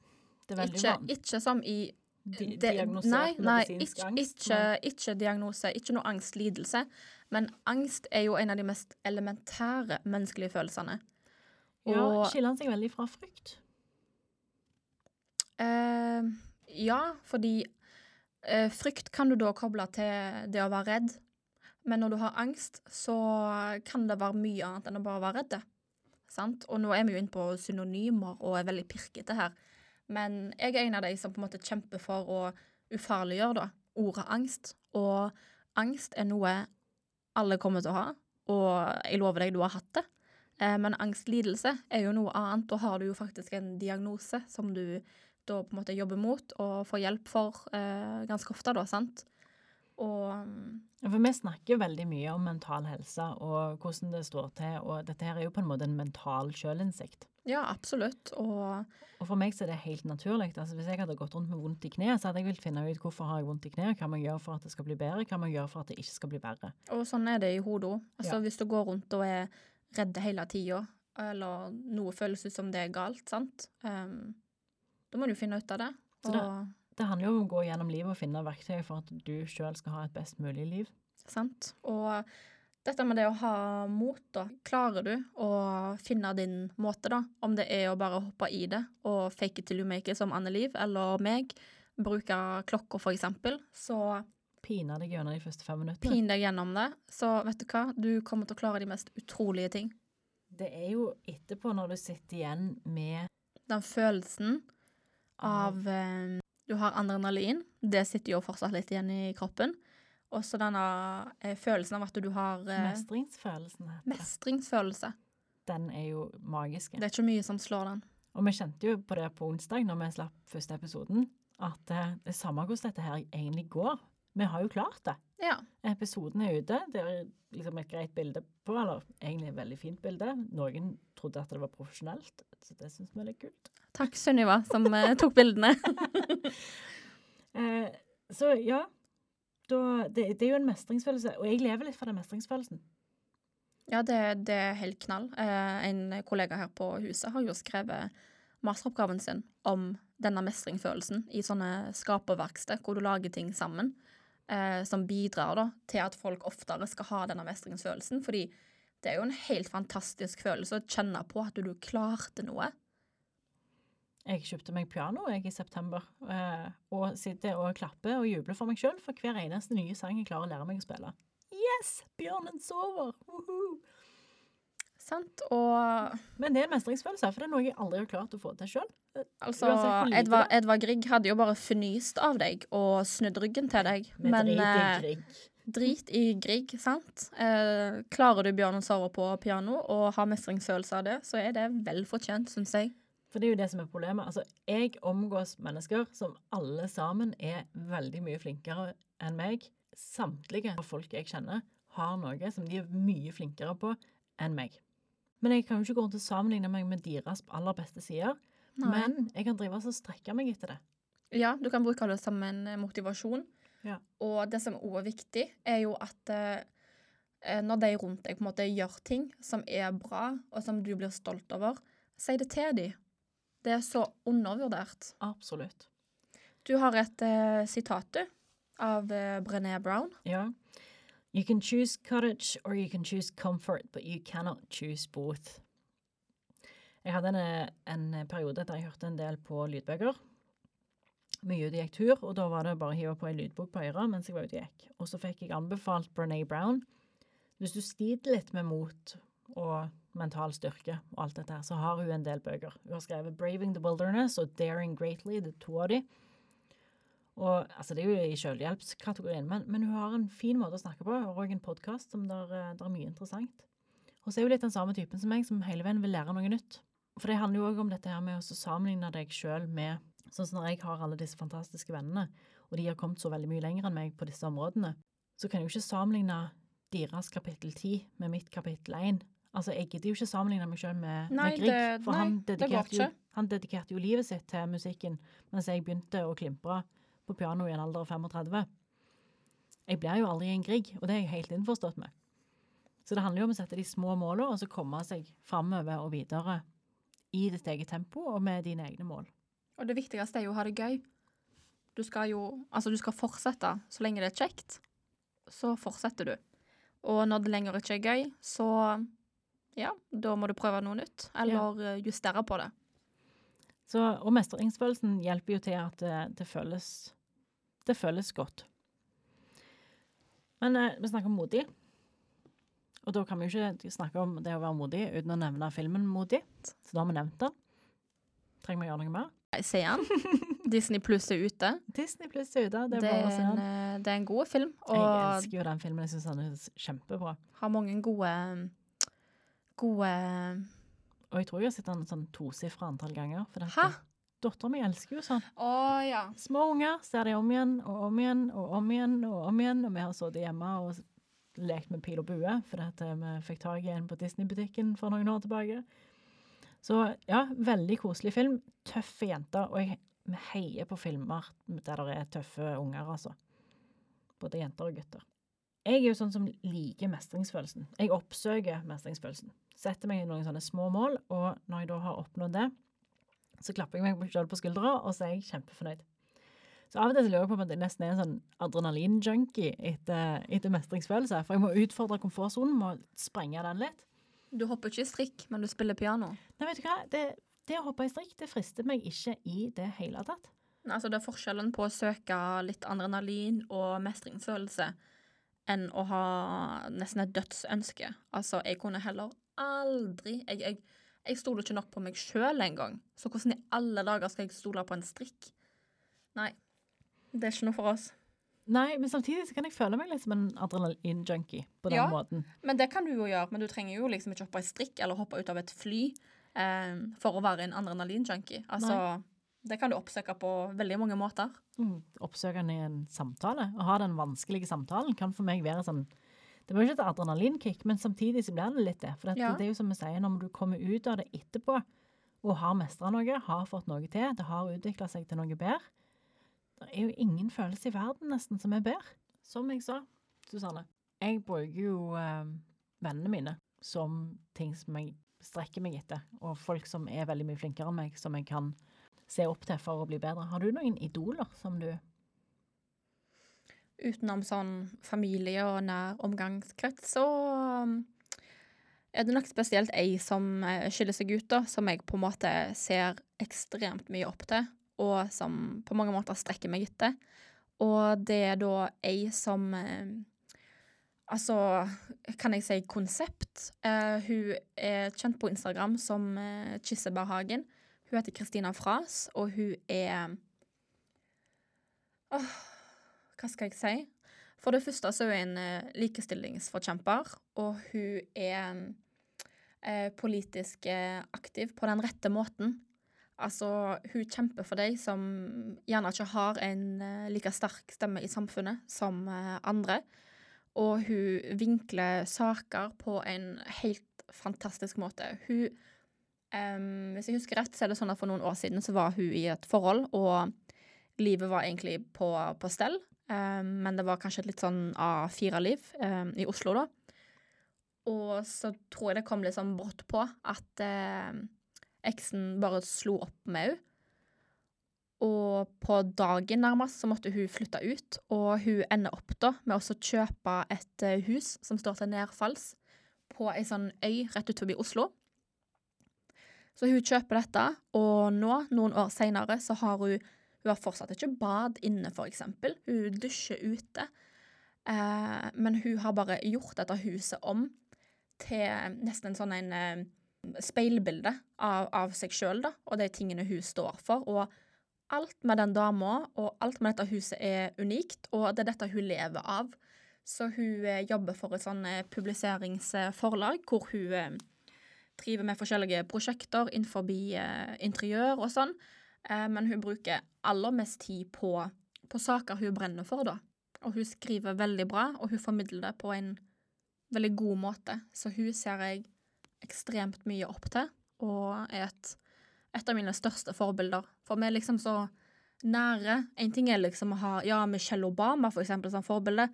Det er Ikke, ikke som i di diagnosert nei, nei, ikke. Ikke, men- ikke diagnose, ikke noe angstlidelse. Men angst er jo en av de mest elementære menneskelige følelsene. Ja, skiller han seg veldig fra frykt? eh, Ja, fordi eh, frykt kan du da koble til det å være redd. Men når du har angst, så kan det være mye annet enn å bare være redd. Sant? Og nå er vi jo inne på synonymer og er veldig pirkete her. Men jeg er en av de som på en måte kjemper for å ufarliggjøre da, ordet angst. Og angst er noe alle kommer til å ha, og jeg lover deg, du har hatt det. Eh, men angstlidelse er jo noe annet. Da har du jo faktisk en diagnose som du da på en måte jobber mot og får hjelp for eh, ganske ofte, da, sant? Og mm, For vi snakker veldig mye om mental helse og hvordan det står til, og dette her er jo på en måte en mental sjølinnsikt. Ja, absolutt. Og Og for meg så er det helt naturlig. Altså, hvis jeg hadde gått rundt med vondt i kneet, så hadde jeg villet finne ut hvorfor har jeg vondt i kneet, hva må jeg gjøre for at det skal bli bedre, hva må jeg gjøre for at det ikke skal bli verre. Og sånn er det i hodet òg. Altså, Ja. Hvis du går rundt og er redd hele tida, eller noe føles ut som det er galt, sant, um, da må du finne ut av det. Så det- Det handler jo om å gå gjennom livet og finne verktøy for at du sjøl skal ha et best mulig liv. sant? og dette med det å ha mot, da. Klarer du å finne din måte, da? Om det er å bare hoppe i det og fake it till you make it, som Anne Liv eller meg. Bruke klokka, for eksempel. Så Pine deg gjennom de første fem minuttene. pin deg gjennom det. Så vet du hva? Du kommer til å klare de mest utrolige ting. Det er jo etterpå, når du sitter igjen med Den følelsen av eh, Du har adrenalin. Det sitter jo fortsatt litt igjen i kroppen. Og så denne eh, følelsen av at du har eh, mestringsfølelsen. heter det. mestringsfølelse. Den er jo magisk. Det er ikke mye som slår den. Og vi kjente jo på det på onsdag, når vi slapp første episoden, at eh, det er samme hvordan dette her egentlig går. Vi har jo klart det. Ja. Episoden er ute. Det er liksom et greit bilde på, eller egentlig et veldig fint bilde. Noen trodde at det var profesjonelt, så det syns vi er litt kult. Takk, Sunniva, som eh, tok bildene. Eh, så ja, da, det, det er jo en mestringsfølelse, og jeg lever litt for den mestringsfølelsen. Ja, det, det er helt knall. Eh, en kollega her på huset har jo skrevet masteroppgaven sin om denne mestringsfølelsen i sånne skaperverksted, hvor du lager ting sammen, eh, som bidrar da, til at folk oftere skal ha denne mestringsfølelsen. Fordi det er jo en helt fantastisk følelse å kjenne på at du klarte noe. Jeg kjøpte meg piano jeg i september, eh, og sitter og klapper og jubler for meg sjøl for hver eneste nye sang jeg klarer å lære meg å spille. Yes! Bjørnen sover! Woohoo! Sant? Og Men det er en mestringsfølelse, for det er noe jeg aldri har klart å få til sjøl. altså, hvor lite Edvard, Edvard Grieg hadde jo bare fnyst av deg og snudd ryggen til deg. Men eh, drit i Grieg, sant? Eh, klarer du Bjørnen sover på piano og har mestringsfølelse av det, så er det vel fortjent, syns jeg. For det er jo det som er problemet. Altså, jeg omgås mennesker som alle sammen er veldig mye flinkere enn meg. Samtlige av folk jeg kjenner, har noe som de er mye flinkere på enn meg. Men jeg kan jo ikke gå rundt og sammenligne meg med deres aller beste sider. Men jeg kan drive og strekke meg etter det. Ja, du kan bruke det som en eh, motivasjon. Ja. Og det som også er viktig, er jo at eh, eh, når de rundt deg på en måte gjør ting som er bra, og som du blir stolt over, si det til dem. Det er så undervurdert. Absolutt. Du har et eh, sitat, du, av uh, Brené Brown. Ja. You can choose courage or you can choose comfort, but you cannot choose both. Jeg hadde en, en periode der jeg hørte en del på lydbøker. Mye ute gikk tur, og da var det bare å hive på en lydbok på øret mens jeg var ute og gikk. Og så fikk jeg anbefalt Brené Brown. Hvis du sliter litt med mot og mental styrke og alt dette her, så har hun en del bøker. Hun har skrevet 'Braving the Wilderness' og 'Daring Greatly', det er to av de. Og altså, Det er jo i selvhjelpskategorien, men, men hun har en fin måte å snakke på, og også en podkast som der, eh, der er mye interessant. Hun er jo litt den samme typen som meg, som hele veien vil lære noe nytt. For det handler jo òg om dette her med å sammenligne deg sjøl med Sånn som når jeg har alle disse fantastiske vennene, og de har kommet så veldig mye lenger enn meg på disse områdene, så kan jeg jo ikke sammenligne deres kapittel 10 med mitt kapittel 1. Altså, jeg gidder jo ikke sammenligne meg sjøl med, Nei, med Grieg, det- for nei, han dedikerte, jo, han dedikerte jo livet sitt til musikken, mens jeg begynte å klimpre på piano i en alder av 35. Jeg blir jo aldri en Grieg, og det er jeg helt innforstått med. Så det handler jo om å sette de små målene, og så komme seg framover og videre i ditt eget tempo og med dine egne mål. Og det viktigste er jo å ha det gøy. Du skal jo Altså, du skal fortsette så lenge det er kjekt. Så fortsetter du. Og når det lenger ikke er gøy, så ja, da må du prøve noe nytt. Eller ja. justere på det. Så, og mestringsfølelsen hjelper jo til at det, det, føles, det føles godt. Men eh, vi snakker om modig. Og da kan vi jo ikke snakke om det å være modig uten å nevne filmen Modig. Så da har vi nevnt den. Trenger vi å gjøre noe mer? Jeg ser den. Disney Pluss er ute. Disney pluss er ute. Det Det er er, å se en, eh, det er en god film, Jeg elsker jo den filmen. Jeg syns den er kjempebra. har mange gode Gode Og jeg tror jeg har sett den sånn tosifra antall ganger. For Hæ? Dattera mi elsker jo sånn. Å ja. Små unger ser de om igjen og om igjen og om igjen og om igjen. Og vi har sittet hjemme og lekt med pil og bue, for eh, vi fikk tak i en på Disney-butikken for noen år tilbake. Så ja, veldig koselig film. Tøffe jenter. Og jeg vi heier på filmer der det er tøffe unger, altså. Både jenter og gutter. jeg er jo sånn som liker mestringsfølelsen. Jeg oppsøker mestringsfølelsen. Setter meg i noen sånne små mål, og når jeg da har oppnådd det, så klapper jeg meg selv på skuldra, og så er jeg kjempefornøyd. Så av og til lurer jeg på om jeg nesten er en sånn adrenalin-junkie etter, etter mestringsfølelse. For jeg må utfordre komfortsonen, må sprenge den litt. Du hopper ikke i strikk, men du spiller piano. Nei, vet du hva? Det, det å hoppe i strikk, det frister meg ikke i det hele tatt. Nei, Altså, det er forskjellen på å søke litt adrenalin og mestringsfølelse enn å ha nesten et dødsønske. Altså, jeg kunne heller aldri Jeg, jeg, jeg stoler ikke nok på meg sjøl engang. Så hvordan i alle dager skal jeg stole på en strikk? Nei. Det er ikke noe for oss. Nei, men samtidig så kan jeg føle meg litt som en adrenalin-junkie på den Ja. måten. Men det kan du jo gjøre. Men du trenger jo liksom ikke hoppe i strikk eller hoppe ut av et fly eh, for å være en adrenalin-junkie. Altså, det kan du oppsøke på veldig mange måter. Mm, Oppsøkende i en samtale. Å ha den vanskelige samtalen kan for meg være sånn Det var jo ikke et adrenalinkick, men samtidig så blir det litt det. For dette, Ja. det er jo som vi sier, når du kommer ut av det etterpå og har mestra noe, har fått noe til, det har utvikla seg til noe bedre Det er jo ingen følelse i verden nesten som er bedre. Som jeg sa, Susanne. Jeg bruker jo eh, vennene mine som ting som jeg strekker meg etter, og folk som er veldig mye flinkere enn meg, som jeg kan se opp til for å bli bedre. Har du noen idoler som du Utenom sånn familie og nær omgangskrets, så um, er det nok spesielt ei som eh, skiller seg ut, da, som jeg på en måte ser ekstremt mye opp til, og som på mange måter strekker meg etter. Og det er da ei som eh, Altså, kan jeg si konsept? Uh, hun er kjent på Instagram som uh, Kirsebærhagen. Hun heter Kristina Fras, og hun er Åh, hva skal jeg si? For det første så er hun en eh, likestillingsforkjemper, og hun er eh, politisk eh, aktiv på den rette måten. Altså, hun kjemper for deg som gjerne ikke har en like sterk stemme i samfunnet som andre. Og hun vinkler saker på en helt fantastisk måte. Hun um, Hvis jeg husker rett, så er det sånn at for noen år siden så var hun i et forhold, og livet var egentlig på, på stell. Em, men det var kanskje et litt sånn A4-liv i Oslo, da. Og så tror jeg det kom litt sånn brått på at em, eksen bare slo opp med henne. Og på dagen nærmest så måtte hun flytte ut, og hun ender opp da med å kjøpe et eh, hus som står til nedfalls på ei sånn øy rett ut forbi Oslo. Så hun kjøper dette, og nå, noen år seinere, så har hun Hun har fortsatt ikke bad inne, eksempel. Hun dusjer ute. Eh, men hun har bare gjort dette huset om til nesten en sånn en eh, speilbilde av, av seg sjøl, og de tingene hun står for. Og alt med den dama og alt med dette huset er unikt, og det er dette hun lever av. Så hun eh, jobber for et sånn eh, publiseringsforlag hvor hun eh, driver med forskjellige prosjekter innenfor interiør og sånn. Eh, men hun bruker aller mest tid på, på saker hun brenner for, da. Og hun skriver veldig bra, og hun formidler det på en veldig god måte. Så hun ser jeg ekstremt mye opp til, og er et, et av mine største forbilder. For vi er liksom så nære. En ting er liksom å ha ja, Michelle Obama, for eksempel, som forbilde.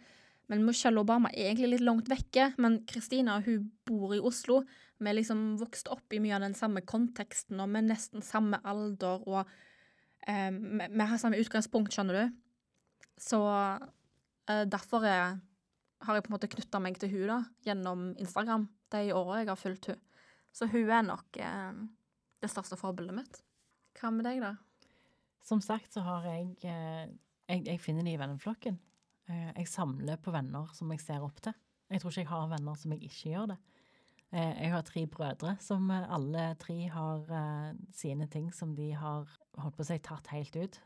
Men Michelle Obama er egentlig litt langt vekke. Men Christina hun bor i Oslo. Vi er liksom vokst opp i mye av den samme konteksten, og med nesten samme alder. Og eh, vi har samme utgangspunkt, skjønner du. Så eh, derfor er, har jeg på en måte knytta meg til hun da, gjennom Instagram de åra jeg har fulgt hun. Så hun er nok eh, det største forbildet mitt. Hva med deg, da? Som sagt så har jeg eh, Jeg, jeg finner de i venneflokken. Eh, Jeg samler på venner som jeg ser opp til. Jeg tror ikke jeg har venner som jeg ikke gjør det. Eh, Jeg har tre brødre som eh, alle tre har eh, sine ting som de har holdt på å si tatt helt ut.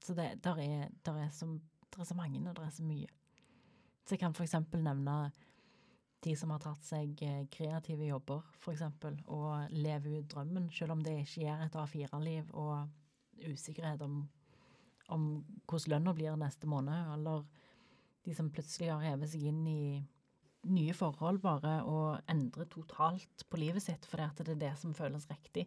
Så det der er, der er, så, der er så mange, og det er så mye. Så jeg kan eksempel nevne de som har tatt seg kreative jobber, eksempel, og lever ut drømmen, selv om det ikke gjør et A4-liv og usikkerhet om, om hvordan lønna blir neste måned, eller de som plutselig har hevet seg inn i nye forhold bare og endre totalt på livet sitt fordi at det er det som føles riktig.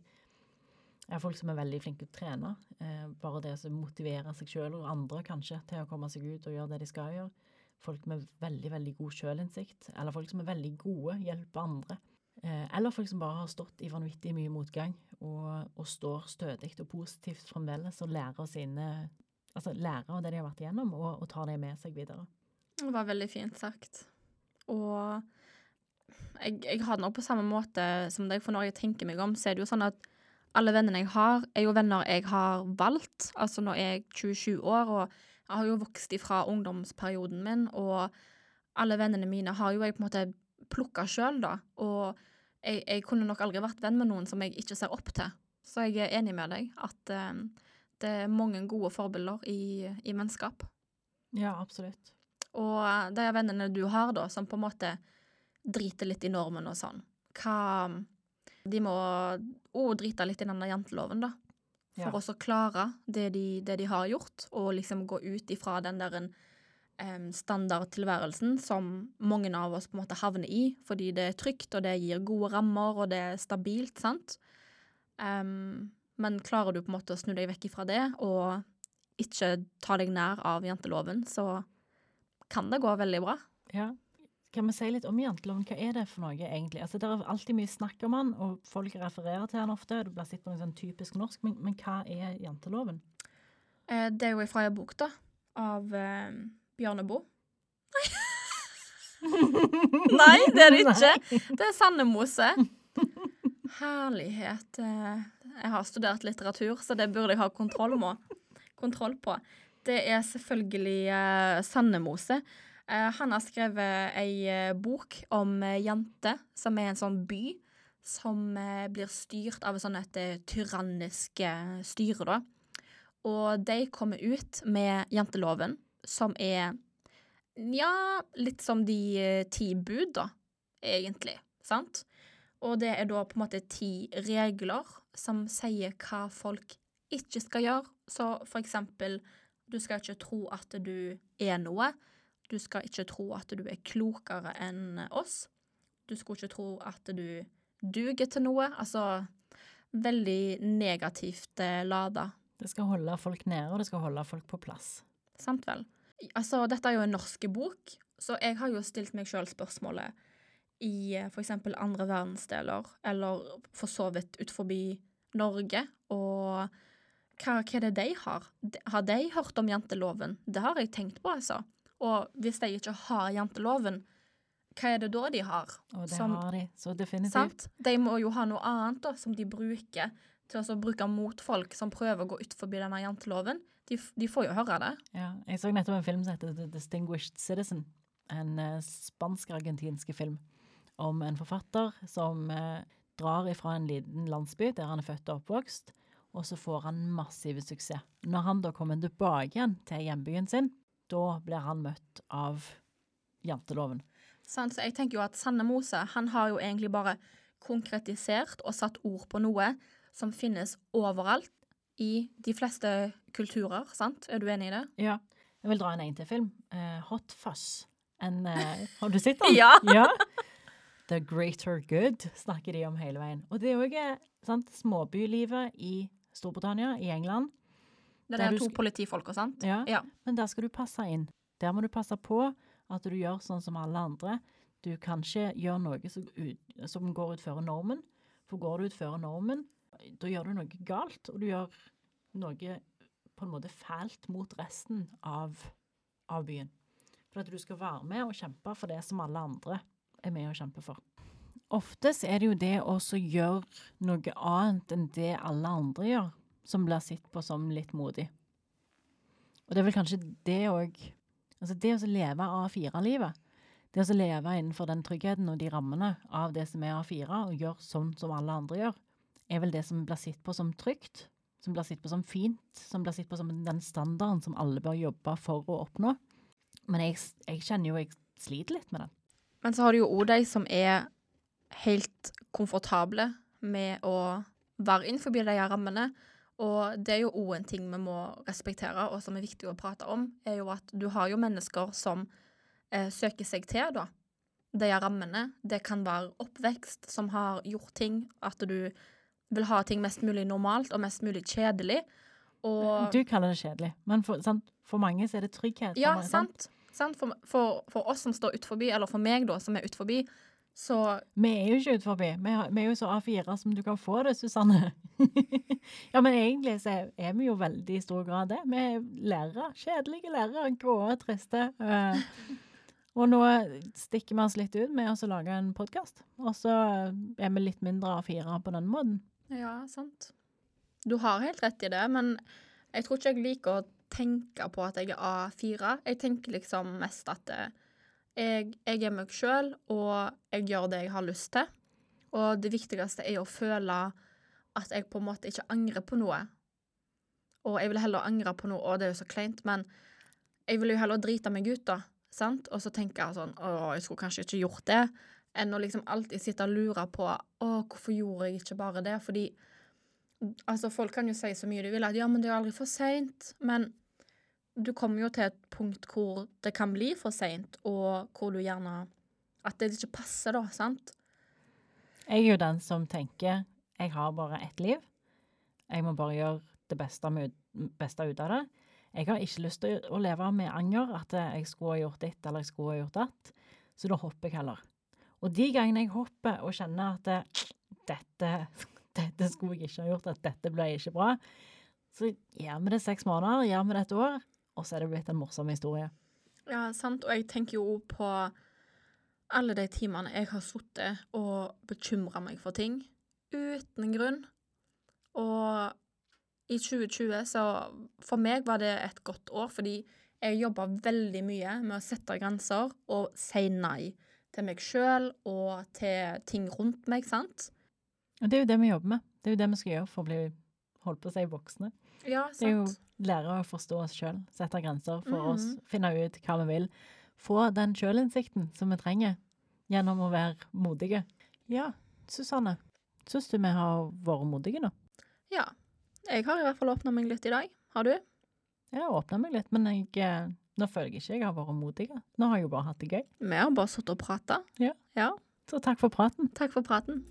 Jeg har folk som er veldig flinke til å trene. Eh, bare det som motiverer seg sjøl og andre kanskje til å komme seg ut og gjøre det de skal gjøre. folk med veldig, veldig god sjølinnsikt, eller folk som er veldig gode, hjelper andre. Eh, eller folk som bare har stått i vanvittig mye motgang og, og står stødig og positivt fremdeles og lærer sine Altså det de har vært igjennom, og, og tar det med seg videre. Det var veldig fint sagt. Og jeg, jeg har det nok på samme måte som deg, for når jeg tenker meg om, så er det jo sånn at alle vennene jeg har, er jo venner jeg har valgt. Altså nå er jeg 27 år, og jeg har jo vokst ifra ungdomsperioden min, og alle vennene mine har jo jeg på en måte plukka sjøl, da. Og jeg, jeg kunne nok aldri vært venn med noen som jeg ikke ser opp til. Så jeg er enig med deg at eh, det er mange gode forbilder i, i vennskap. Ja, absolutt. Og de vennene du har, da, som på en måte driter litt i normen og sånn, hva De må òg drite litt i denne janteloven, da. For Ja. å så klare det de, det de har gjort, og liksom gå ut ifra den der um, standardtilværelsen som mange av oss på en måte havner i, fordi det er trygt, og det gir gode rammer, og det er stabilt, sant? Um, men klarer du på en måte å snu deg vekk ifra det, og ikke ta deg nær av janteloven, så kan det gå veldig bra. Ja. Kan vi si litt om janteloven? Hva er det for noe, egentlig? Altså, Det er alltid mye snakk om han, og folk refererer til han ofte. Det blir sett på noe sånn typisk norsk, men, men hva er janteloven? Eh, det er jo ifra ei bok, da, av eh, Bjarne Boe. Nei, det er det ikke. Det er Sandemose. Herlighet. eh, Jeg har studert litteratur, så det burde jeg ha kontroll, kontroll på. Det er selvfølgelig uh, Sandemose. Eh, han har skrevet ei eh, bok om ei jente som er en sånn by som eh, blir styrt av et et eh, tyrannisk eh, styre, da. Og de kommer ut med janteloven, som er ja, litt som de eh, ti bud, da, egentlig. Sant? Og det er da på en måte ti regler som sier hva folk ikke skal gjøre. Så for eksempel, du skal ikke tro at du er noe. Du skal ikke tro at du er klokere enn oss. Du skal ikke tro at du duger til noe. Altså veldig negativt eh, lada. Det skal holde folk nede, og det skal holde folk på plass. Sant vel? Altså, dette er jo en norsk bok, så jeg har jo stilt meg sjøl spørsmålet i f.eks. for eksempel andre verdensdeler, eller for så vidt ut forbi Norge, og hva, hva er det de har? Har de hørt om janteloven? Det har jeg tenkt på, altså. Og hvis de ikke har janteloven, hva er det da de har? Og det Som- har de, så definitivt. Sant? De må jo ha noe annet da, som de bruker til å bruke mot folk som prøver å gå ut forbi denne janteloven. De, de får jo høre det. Ja, jeg så nettopp en film som heter The Distinguished Citizen. En uh, spansk-argentinsk film om en forfatter som uh, drar ifra en liten landsby der han er født og oppvokst, og så får han massiv suksess. Når han da kommer tilbake igjen til hjembyen sin, da blir han møtt av janteloven. Sånn, Så jeg tenker jo at Sanne Mose han har jo egentlig bare konkretisert og satt ord på noe som finnes overalt i de fleste kulturer, sant? Er du enig i det? Ja. Jeg vil dra en en til film. Uh, Hot Fuzz. En, uh, har du sett den? Ja. ja. The Greater Good snakker de om hele veien. Og det er òg sant, småbylivet i Storbritannia, i England. Det er der to politifolk og sant? Ja. Ja. Men der skal du passe inn. Der må du passe på at du gjør sånn som alle andre. Du kan ikke gjøre noe som, ut, som går utfor normen. For går du utfor normen, da gjør du noe galt, og du gjør noe på en måte fælt mot resten av, av byen. For at du skal være med og kjempe for det som alle andre er med og kjemper for. Ofte så er det jo det å gjøre noe annet enn det alle andre gjør, som blir sett på som litt modig. Og det er vel kanskje det òg Altså det å leve A4-livet, det å leve innenfor den tryggheten og de rammene av det som er A4, og gjøre sånn som alle andre gjør, er vel det som blir sett på som trygt, som blir sett på som fint, som blir sett på som den standarden som alle bør jobbe for å oppnå. Men jeg, jeg kjenner jo jeg sliter litt med den. Men så har du jo òg de som er helt komfortable med å være innenfor de rammene. Og det er jo òg en ting vi må respektere, og som er viktig å prate om, er jo at du har jo mennesker som eh, søker seg til, da. De rammene. Det kan være oppvekst som har gjort ting, at du vil ha ting mest mulig normalt og mest mulig kjedelig. Og Du kaller det kjedelig, men for, sant, for mange så er det trygghet. Ja, sant. sant. Sant? For, for, for oss som står ut forbi, eller for meg, da, som er ut forbi, så Vi er jo ikke ut forbi. Vi, har- vi er jo så A4 som du kan få det, Susanne. ja, men egentlig så er, vi jo veldig i stor grad det. Vi er lærere. Kjedelige lærere. Grå og triste. eh. og nå stikker vi oss litt ut med å lage en podkast. Og så er vi litt mindre A4 på den måten. Ja, sant. Du har helt rett i det, men jeg tror ikke jeg liker å tenke på at jeg er A4. Jeg tenker liksom mest at eh, jeg, jeg er meg sjøl, og jeg gjør det jeg har lyst til. Og det viktigste er å føle at jeg på en måte ikke angrer på noe. Og jeg vil heller angre på noe, og det er jo så kleint, men jeg vil jo heller drite meg ut, da. Sant? Og så tenker jeg sånn Å, jeg skulle kanskje ikke gjort det. Enn å liksom alltid sitte og lure på Å, hvorfor gjorde jeg ikke bare det? Fordi Altså, folk kan jo si så mye de vil, at ja, men det er jo aldri for seint. Men du kommer jo til et punkt hvor det kan bli for seint, og hvor du gjerne At det ikke passer, da, sant? Jeg er jo den som tenker jeg har bare ett liv. Jeg må bare gjøre det beste, beste ut av det. Jeg har ikke lyst til å leve med anger, at jeg skulle ha gjort ditt eller jeg skulle ha gjort datt. Så da hopper jeg heller. Og de gangene jeg hopper og kjenner at det, dette, dette skulle jeg ikke ha gjort, at dette ble ikke bra, så gjør vi det seks måneder, gjør vi det et år, og så er det blitt en morsom historie. Ja, sant. Og jeg tenker jo på alle de timene jeg har sittet og bekymra meg for ting uten grunn. Og i 2020 så For meg var det et godt år, fordi jeg jobba veldig mye med å sette grenser og si nei til meg sjøl og til ting rundt meg, sant? Og det er jo det vi jobber med. Det er jo det vi skal gjøre for å bli holdt på å si voksne. Ja, Det er jo sant. Lære å forstå oss sjøl, sette grenser for Mhm. oss, finne ut hva vi vil. Få den sjølinnsikten som vi trenger gjennom å være modige. Ja, Susanne, syns du vi har vært modige nå? Ja. Jeg har i hvert fall åpna meg litt i dag. Har du? Jeg har åpna meg litt, men jeg, eh, nå føler jeg ikke jeg har vært modig. Nå har jeg jo bare hatt det gøy. Vi har bare sittet og prata. Ja. ja. Så takk for praten. Takk for praten.